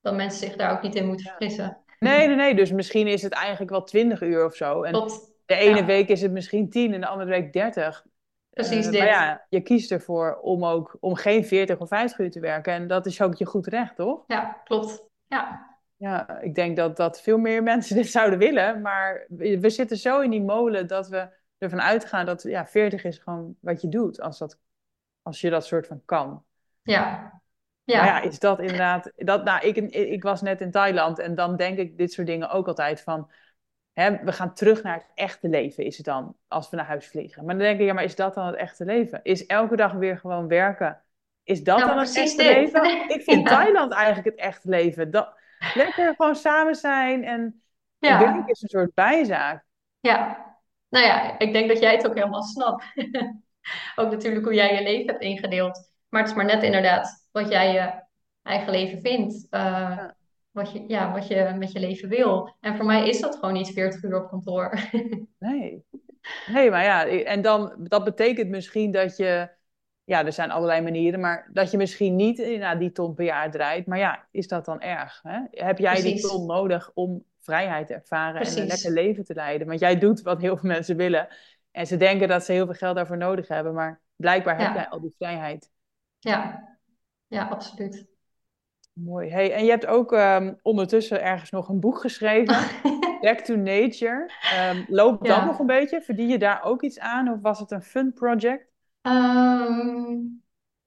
dat mensen zich daar ook niet in moeten vergissen. Nee, nee, nee. Dus misschien is het eigenlijk wel 20 uur of zo. En Tot, de ene ja, week is het misschien 10 en de andere week 30. precies Eh, maar dit. ja, je kiest ervoor om ook om geen 40 of 50 uur te werken. En dat is ook je goed recht, toch? Ja, klopt. Ja, Ja, ik denk dat, dat veel meer mensen *laughs* dit zouden willen. Maar we, zitten zo in die molen dat we ervan uitgaan dat ja, 40 is gewoon wat je doet. Als, dat, als je dat soort van kan. ja, Maar ja, ja. is dat inderdaad... Dat, nou, ik, ik was net in Thailand en dan denk ik dit soort dingen ook altijd van... Hè, we gaan terug naar het echte leven, is het dan, als we naar huis vliegen. Maar dan denk ik, ja, maar is dat dan het echte leven? Is elke dag weer gewoon werken, is dat Nou, dan het echte dit. leven? *laughs* Ik vind Ja, Thailand eigenlijk het echte leven. Dat, lekker gewoon samen zijn en werk ja, is een soort bijzaak. ja. Nou ja, ik denk dat jij het ook helemaal snapt. *laughs* Ook natuurlijk hoe jij je leven hebt ingedeeld. Maar het is maar net inderdaad wat jij je eigen leven vindt. Eh, Ja, wat je, ja, wat je met je leven wil. En voor mij is dat gewoon niet 40 uur op kantoor. *laughs* nee. Nee, maar ja, en dan, dat betekent misschien dat je, ja, er zijn allerlei manieren, maar dat je misschien niet nou, die ton per jaar draait. Maar ja, is dat dan erg? Hè? Heb jij die ton nodig om vrijheid te ervaren en een lekker leven te leiden? Want jij doet wat heel veel mensen willen. En ze denken dat ze heel veel geld daarvoor nodig hebben, maar blijkbaar heb jij al die vrijheid. ja, ja, absoluut. Mooi. Hey, en je hebt ook ehm, ondertussen ergens nog een boek geschreven, *laughs* Back to Nature. Ehm, loopt dat nog een beetje? Verdien je daar ook iets aan of was het een fun project? Ehm,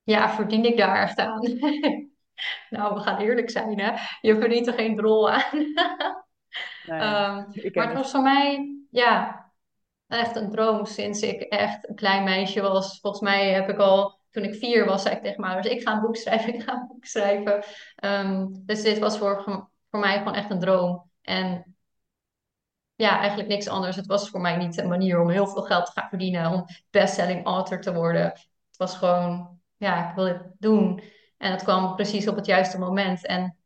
ja, verdien ik daar echt aan? *laughs* Nou, we gaan eerlijk zijn, hè? Je verdient er geen drol aan. *laughs* Nee, Ehm, maar het. was voor mij, ja, echt een droom sinds ik echt een klein meisje was. Volgens mij heb ik al, toen ik vier was, zei ik tegen mijn ouders, ik ga een boek schrijven, *laughs* ik ga een boek schrijven. Ehm, dus dit was voor, voor mij gewoon echt een droom. En ja, eigenlijk niks anders. Het was voor mij niet een manier om heel veel geld te gaan verdienen, om bestselling author te worden. Het was gewoon, ja, ik wil dit doen. En het kwam precies op het juiste moment. En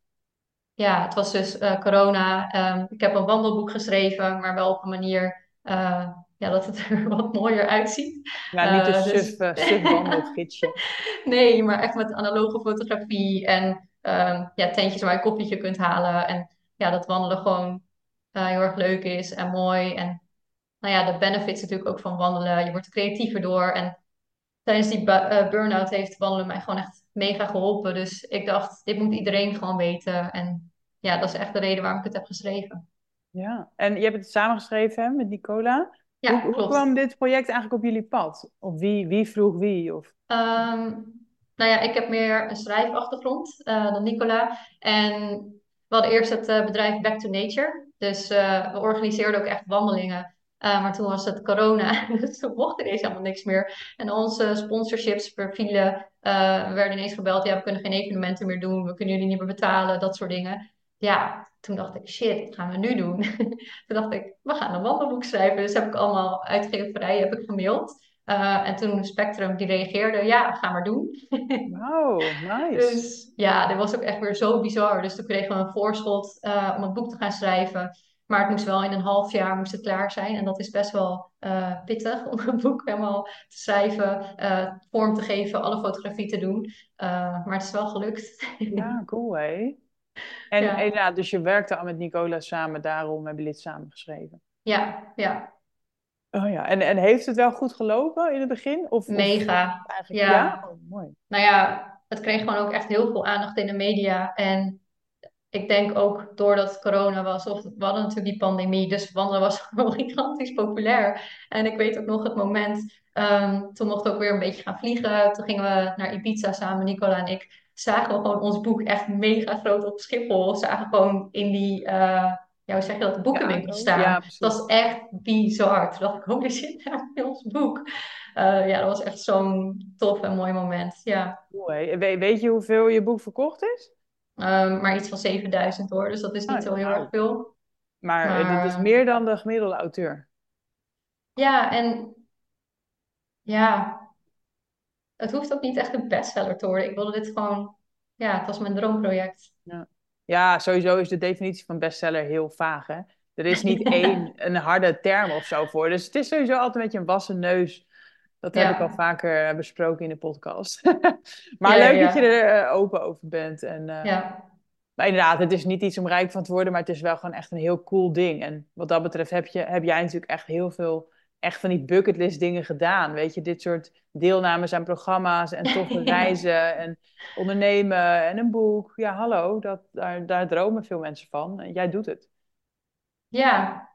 ja, het was dus eh, corona. Ehm, ik heb een wandelboek geschreven, maar wel op een manier eh, ja, dat het *laughs* er wat mooier uitziet. Nou, niet een Uh, dus... suf, suf wandelgidsje. *laughs* nee, maar echt met analoge fotografie en um, ja, tentjes waar je een koffietje kunt halen. En ja, dat wandelen gewoon uh, heel erg leuk is en mooi. En nou ja, de benefits natuurlijk ook van wandelen. Je wordt creatiever door. En tijdens die uh, burn-out heeft wandelen mij gewoon echt mega geholpen. Dus ik dacht, dit moet iedereen gewoon weten. En ja, dat is echt de reden waarom ik het heb geschreven. Ja, en je hebt het samengeschreven hè, met Nicola. Ja, hoe, hoe kwam dit project eigenlijk op jullie pad? Of wie, wie vroeg wie? Of... Um, nou ja, ik heb meer een schrijfachtergrond uh, dan Nicola. En we hadden eerst het uh, bedrijf Back to Nature. Dus uh, we organiseerden ook echt wandelingen. maar toen was het corona, *laughs* dus toen mocht ineens helemaal niks meer. En onze sponsorships vervielen. we werden ineens gebeld, ja, we kunnen geen evenementen meer doen. We kunnen jullie niet meer betalen, dat soort dingen. Ja, toen dacht ik, shit, wat gaan we nu doen? *laughs* toen dacht ik, we gaan een wandelboek schrijven. Dus heb ik allemaal uitgeverijen heb ik gemaild. Uh, en toen Spectrum die reageerde, ja, ga maar doen. *laughs* Wow, nice. dus ja, dat was ook echt weer zo bizar. Dus toen kregen we een voorschot uh, om het boek te gaan schrijven. Maar het moest wel in een half jaar moest het klaar zijn. En dat is best wel uh, pittig om een boek helemaal te schrijven, vorm te geven, alle fotografie te doen. maar het is wel gelukt. ja, *laughs* cool hè. En ja. ja. dus je werkte al met Nicola samen, daarom hebben jullie het samen geschreven. Ja, ja. Oh ja, en, en heeft het wel goed gelopen in het begin? Of, Mega. Of eigenlijk, ja. ja? Oh, mooi. Nou ja, het kreeg gewoon ook echt heel veel aandacht in de media. En ik denk ook doordat corona was, of we hadden natuurlijk die pandemie, dus wandelen was *laughs* gewoon gigantisch populair. En ik weet ook nog het moment, um, toen mochten we ook weer een beetje gaan vliegen. Toen gingen we naar Ibiza samen, Nicola en ik. Zagen we gewoon ons boek echt mega groot op Schiphol. Zagen gewoon in die... Uh, ja, hoe zeg je dat, de boekenwinkel ja, staan. Ja, dat was echt bizar. Toen dacht ik, *laughs* holy shit, daar heb ons boek. Uh, ja, dat was echt zo'n tof en mooi moment, ja. Weet je hoeveel je boek verkocht is? Um, maar iets van 7000 hoor, dus dat is niet oh, zo heel erg veel. Maar, maar dit is meer dan de gemiddelde auteur. Ja, en ja, het hoeft ook niet echt een bestseller te worden. Ik wilde dit gewoon, ja, het was mijn droomproject. Ja. Ja, sowieso is de definitie van bestseller heel vaag. Hè? Er is niet *laughs* één een harde term of zo voor. Dus het is sowieso altijd een beetje een wassen neus. Dat heb ja. ik al vaker besproken in de podcast. *laughs* maar ja, leuk dat je er uh, open over bent. En, uh, ja. Maar inderdaad, het is niet iets om rijk van te worden, maar het is wel gewoon echt een heel cool ding. En wat dat betreft heb, je, heb jij natuurlijk echt heel veel echt van die bucketlist dingen gedaan. Weet je, dit soort deelnames aan programma's en toffe *laughs* reizen en ondernemen en een boek. Ja, hallo, dat, daar, daar dromen veel mensen van. En jij doet het. Ja.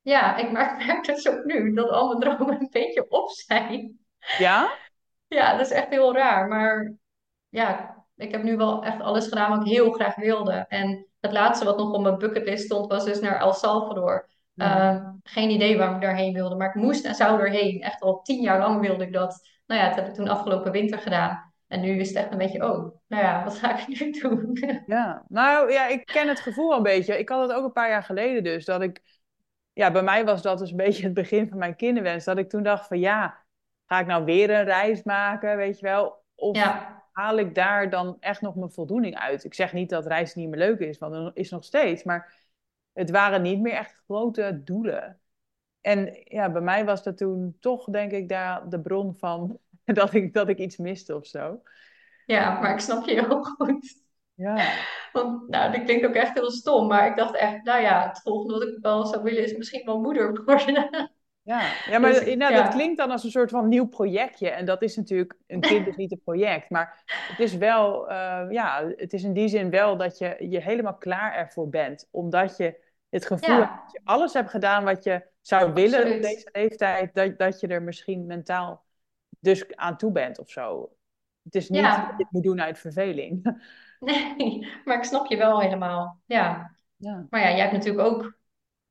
Ja, ik merk *laughs* dus ook nu dat al mijn dromen een beetje op zijn. Ja? Ja, dat is echt heel raar. Maar ja, ik heb nu wel echt alles gedaan wat ik heel graag wilde. En het laatste wat nog op mijn bucketlist stond was dus naar El Salvador. Uh, geen idee waarom ik daarheen wilde, maar ik moest en zou erheen. Echt al tien jaar lang wilde ik dat. Nou ja, dat heb ik toen afgelopen winter gedaan. En nu is het echt een beetje, oh, nou ja, wat ga ik nu *laughs* doen? Ja, nou ja, ik ken het gevoel een beetje. Ik had het ook een paar jaar geleden dus, dat ik... Ja, bij mij was dat dus een *laughs* beetje het begin van mijn kinderwens. Dat ik toen dacht van, ja, ga ik nou weer een reis maken, weet je wel? Of ja. haal ik daar dan echt nog mijn voldoening uit? Ik zeg niet dat reizen niet meer leuk is, want het is nog steeds, maar het waren niet meer echt grote doelen. En ja, bij mij was dat toen toch, denk ik, daar de bron van *laughs* dat ik, dat ik iets miste of zo. Ja, maar ik snap je heel goed. Ja. Want, nou, dat klinkt ook echt heel stom, maar ik dacht echt, nou ja, het volgende wat ik wel zou willen is misschien wel moeder worden. Ja, ja maar dus, nou, ja. dat klinkt dan als een soort van nieuw projectje. En dat is natuurlijk, een *laughs* kind is niet een project. Maar het is wel, uh, ja, het is in die zin wel dat je, je helemaal klaar ervoor bent. Omdat je het gevoel Ja. dat je alles hebt gedaan wat je zou willen op deze leeftijd, dat, dat je er misschien mentaal dus aan toe bent of zo. Het is niet Ja. dat je het moet doen uit verveling. *laughs* Nee, maar ik snap je wel helemaal. Ja. Ja, Maar ja, jij hebt natuurlijk ook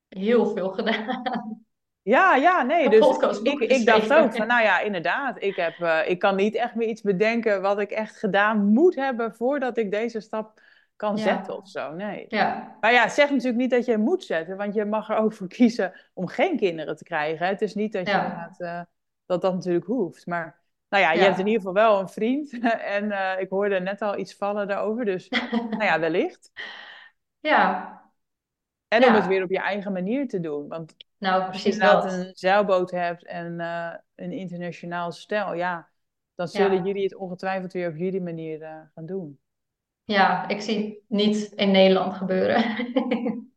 heel veel gedaan. ja, ja nee. Dus podcast, ik, ik dacht ook van, nou ja, inderdaad. Ik, heb, eh, ik kan niet echt meer iets bedenken wat ik echt gedaan moet hebben voordat ik deze stap kan Ja. zetten of zo. Nee. Ja, Maar ja, zegt natuurlijk niet dat je moet zetten, want je mag er ook voor *laughs* kiezen om geen kinderen te krijgen. Het is niet dat je Ja. inderdaad, eh, dat dat natuurlijk hoeft. Maar nou ja, je hebt in ieder geval wel een vriend. *laughs* En eh, ik hoorde net al iets vallen daarover. Dus *laughs* nou ja, wellicht. ja. En om het weer op je eigen manier te doen. Want nou als je precies dat. een zeilboot hebt en eh, een internationaal stel, ja, dan zullen jullie het ongetwijfeld weer op jullie manier gaan doen. Ja, ik zie het niet in Nederland gebeuren. *laughs*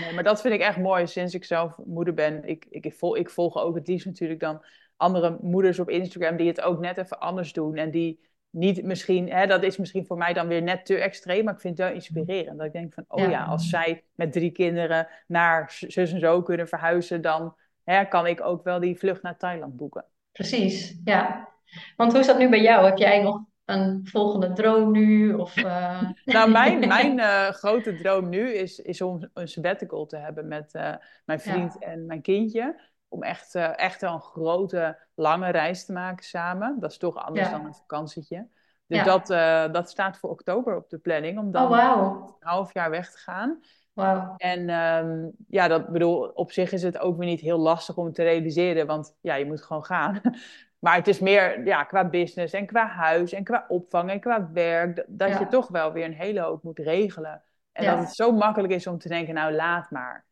Nee, maar dat vind ik echt mooi sinds ik zelf moeder ben. Ik, ik, ik, volg, ik volg ook het liefst natuurlijk dan andere moeders op Instagram die het ook net even anders doen. En die niet misschien, hè, dat is misschien voor mij dan weer net te extreem, maar ik vind het wel inspirerend. Dat ik denk van, oh ja, Ja, als zij met drie kinderen naar zus en zo kunnen verhuizen, dan hè, kan ik ook wel die vlucht naar Thailand boeken. precies. Ja. Want hoe is dat nu bij jou? Heb jij nog een volgende droom nu? Of, *laughs* eh, Nou, mijn, *laughs* mijn eh, grote droom nu is, is om een sabbatical te hebben met eh, mijn vriend Ja, en mijn kindje. Om echt, echt wel een grote, lange reis te maken samen. Dat is toch anders dan een vakantietje. Dus ja. dat, dat staat voor oktober op de planning, om Oh, dan wauw. een half jaar weg te gaan. Wauw. En ehm, ja, dat bedoel, op zich is het ook weer niet heel lastig om te realiseren, want ja, je moet gewoon gaan. *laughs* Maar het is meer ja, qua business en qua huis en qua opvang en qua werk, dat je toch wel weer een hele hoop moet regelen. En dat het zo makkelijk is om te denken, nou laat maar.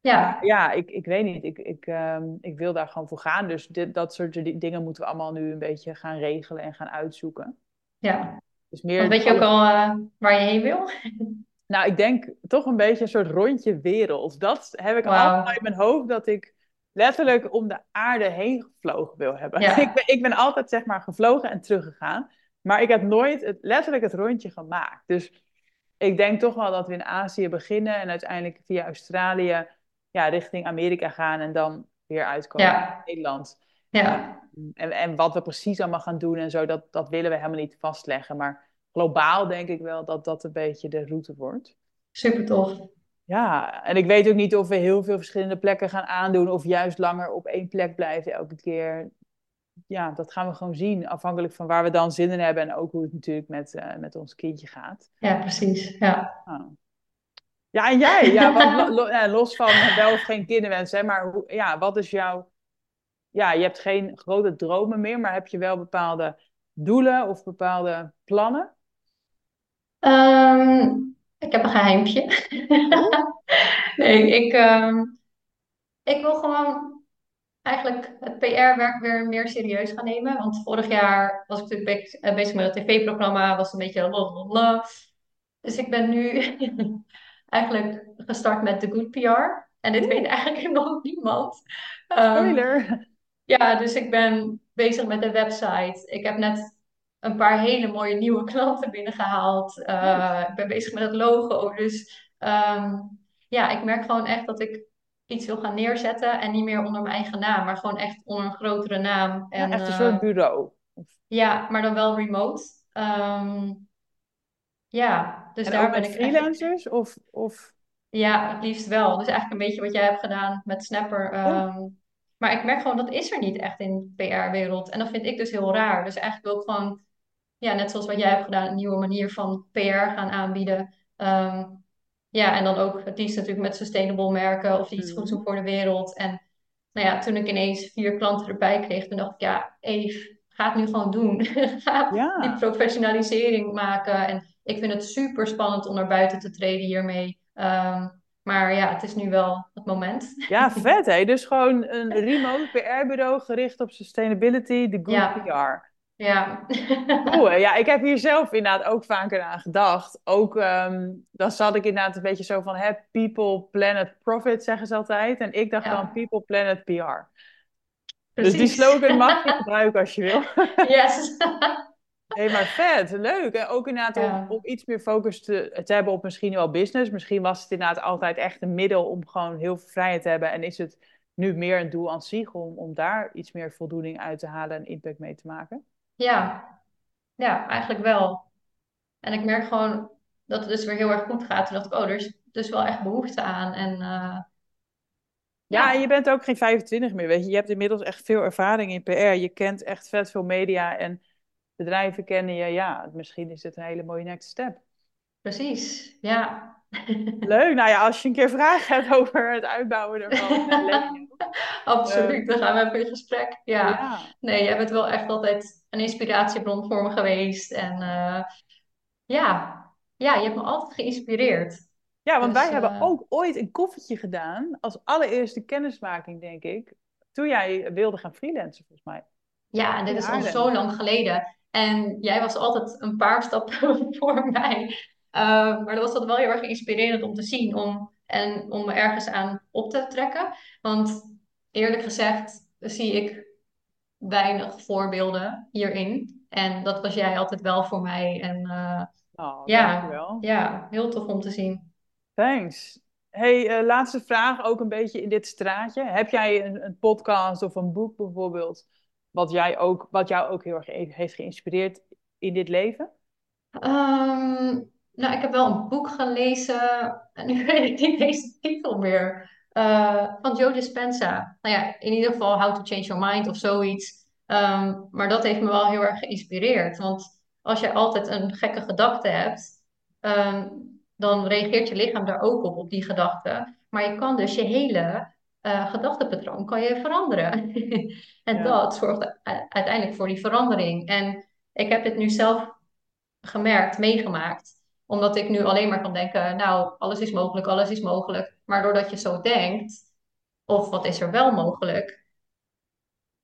Ja, ja, ik, ik weet niet, ik, ik, ehm, ik wil daar gewoon voor gaan. Dus dit, dat soort di- dingen moeten we allemaal nu een beetje gaan regelen en gaan uitzoeken. ja. Dus meer weet je ook al eh, waar je heen wil? Nou, ik denk toch een beetje een soort rondje wereld. Dat heb ik altijd Wauw. in mijn hoofd, dat ik letterlijk om de aarde heen gevlogen wil hebben. *laughs* Ik ben, ik ben altijd zeg maar gevlogen en teruggegaan. Maar ik heb nooit het, letterlijk het rondje gemaakt. Dus ik denk toch wel dat we in Azië beginnen en uiteindelijk via Australië ja, richting Amerika gaan en dan weer uitkomen in Nederland. Ja. en, en wat we precies allemaal gaan doen en zo, dat, dat willen we helemaal niet vastleggen. Maar globaal denk ik wel dat dat een beetje de route wordt. Super tof. Ja, en ik weet ook niet of we heel veel verschillende plekken gaan aandoen of juist langer op één plek blijven elke keer. Ja, dat gaan we gewoon zien, afhankelijk van waar we dan zin in hebben en ook hoe het natuurlijk met, eh, met ons kindje gaat. Ja, precies. Ja. Nou. Ja, en jij? Ja, wat, los van wel of geen kinderwens, hè, maar hoe, ja, wat is jouw... Ja, je hebt geen grote dromen meer, maar heb je wel bepaalde doelen of bepaalde plannen? Ehm, ik heb een geheimpje. Oh, *laughs* Nee, ik, ehm, ik wil gewoon eigenlijk het PR-werk weer meer serieus gaan nemen. Want vorig jaar was ik natuurlijk be- eh, bezig met het tv-programma, was een beetje lalalala. Dus ik ben nu *laughs* eigenlijk gestart met The Good PR. En dit weet eigenlijk *laughs* helemaal niemand. Ehm, spoiler. ja, dus ik ben bezig met de website. Ik heb net een paar hele mooie nieuwe klanten binnengehaald. Eh, ik ben bezig met het logo. Dus ehm, ja, ik merk gewoon echt dat ik iets wil gaan neerzetten. En niet meer onder mijn eigen naam, maar gewoon echt onder een grotere naam. Ja, En echt een soort eh, bureau. Of- ja, maar dan wel remote. Ehm, ja, dus En daar ben ik echt. freelancers? Of, of... Ja, het liefst wel. Dus eigenlijk een beetje wat jij hebt gedaan met Snapper. Ja. ehm, maar ik merk gewoon dat is er niet echt in de PR-wereld. En dat vind ik dus heel raar. Dus eigenlijk wil ik gewoon, ja, net zoals wat jij hebt gedaan, een nieuwe manier van PR gaan aanbieden. Ehm, ja, en dan ook het liefst natuurlijk met sustainable merken of die iets goeds doen Mhm. voor de wereld. En nou ja, toen ik ineens vier klanten erbij kreeg, toen dacht ik, ja, Eve, ga het nu gewoon doen. *laughs* Ga die professionalisering maken. En ik vind het super spannend om naar buiten te treden hiermee. Ehm, maar ja, het is nu wel het moment. Ja, *laughs* vet hè. Dus gewoon een remote PR-bureau gericht op sustainability, the good Ja, PR. Ja. Hè? ja, ik heb hier zelf inderdaad ook vaker aan gedacht. Ook, ehm, dan zat ik inderdaad een beetje zo van, hè, people, planet, profit, zeggen ze altijd. En ik dacht dan, people, planet, PR. Dus die slogan mag je *laughs* gebruiken als je wil. Yes. *laughs* Nee, maar vet, leuk. En ook inderdaad om, Ja, om iets meer focus te, te hebben op misschien wel business. Misschien was het inderdaad altijd echt een middel om gewoon heel veel vrijheid te hebben. En is het nu meer een doel aan zich om, om daar iets meer voldoening uit te halen en impact mee te maken? Ja, ja, eigenlijk wel. En ik merk gewoon dat het dus weer heel erg goed gaat. Toen dacht ik, oh, er is dus wel echt behoefte aan. En eh, Ja, en je bent ook geen 25 meer, weet je. Je hebt inmiddels echt veel ervaring in PR. Je kent echt vet veel media en bedrijven kennen je. Ja, misschien is het een hele mooie next step. precies. Ja. *laughs* Leuk. Nou ja, als je een keer vragen hebt over het uitbouwen ervan, *laughs* eh. *laughs* Absoluut, dan gaan we even in gesprek. Ja, ja. nee, jij bent wel echt altijd een inspiratiebron voor me geweest. En eh, ja. ja, je hebt me altijd geïnspireerd. Ja, want Dus, wij hebben eh, ook ooit een koffertje gedaan als allereerste kennismaking, denk ik. Toen jij wilde gaan freelancen, volgens mij. Ja, en dit is al zo lang geleden. En jij was altijd een paar stappen *laughs* voor mij. Uh, maar dat was dat wel heel erg inspirerend om te zien om, en om me ergens aan op te trekken. Want eerlijk gezegd zie ik weinig voorbeelden hierin. En dat was jij altijd wel voor mij. En uh, Oh, ja, dankjewel. ja, heel tof om te zien. Thanks. Hey, uh, laatste vraag, ook een beetje in dit straatje. Heb jij een, een, podcast of een boek bijvoorbeeld, wat, jij ook, wat jou ook heel erg heeft geïnspireerd in dit leven? Um, nou, ik heb wel een boek gelezen, *laughs* en nu weet ik niet deze titel meer, uh, van Joe Dispenza. Nou ja, in ieder geval How to Change Your Mind of zoiets. Um, maar dat heeft me wel heel erg geïnspireerd. Want als je altijd een gekke gedachte hebt, um, dan reageert je lichaam daar ook op, op die gedachte. Maar je kan dus je hele uh, gedachtepatroon kan je veranderen. *laughs* en Ja. dat zorgt uiteindelijk voor die verandering. En ik heb dit nu zelf gemerkt, meegemaakt. Omdat ik nu alleen maar kan denken, nou, alles is mogelijk, alles is mogelijk. Maar doordat je zo denkt, of wat is er wel mogelijk,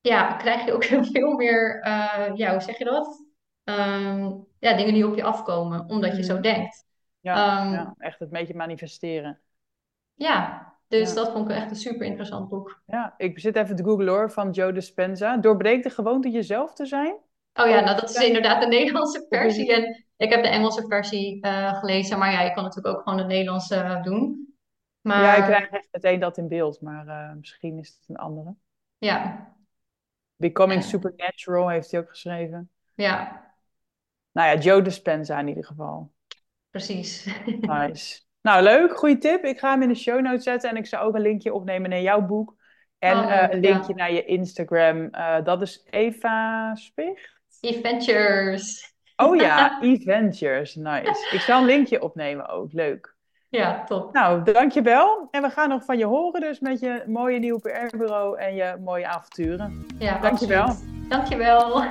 ja, krijg je ook *laughs* veel meer, uh, ja, hoe zeg je dat? Um, ja, dingen die op je afkomen, omdat je zo Mhm. denkt. Ja, Um, ja, echt het beetje manifesteren. ja, dus Ja. dat vond ik echt een super interessant boek. Ja, ik zit even te googlen hoor, van Joe Dispenza. Doorbreek de gewoonte jezelf te zijn. Oh ja, Oh, nou dat is inderdaad de Nederlandse versie. En ik heb de Engelse versie uh, gelezen, maar ja, je kan natuurlijk ook gewoon de Nederlandse uh, doen. Maar Ja, ik krijg echt meteen dat in beeld, maar uh, misschien is het een andere. ja, Becoming. Supernatural heeft hij ook geschreven. ja, Nou ja, Joe Dispenza in ieder geval. precies. *laughs* Nice. nou, leuk. Goeie tip. Ik ga hem in de show notes zetten en ik zou ook een linkje opnemen naar jouw boek. En Oh, eh, een ja. linkje naar je Instagram. Eh, dat is Eva Spicht. Adventures. Oh ja, *laughs* Eventures. Nice. Ik zal een linkje opnemen ook. Leuk. Ja, top. Nou, dankjewel. En we gaan nog van je horen dus met je mooie nieuwe PR-bureau en je mooie avonturen. Ja, Dankjewel. absoluut. Dankjewel. *laughs*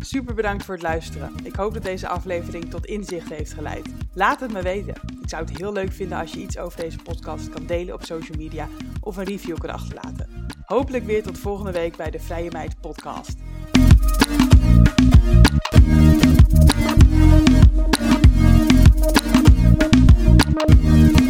Super bedankt voor het luisteren. Ik hoop dat deze aflevering tot inzicht heeft geleid. Laat het me weten. Ik zou het heel leuk vinden als je iets over deze podcast kan delen op social media of een review kan achterlaten. Hopelijk weer tot volgende week bij de Vrije Meid podcast. Thank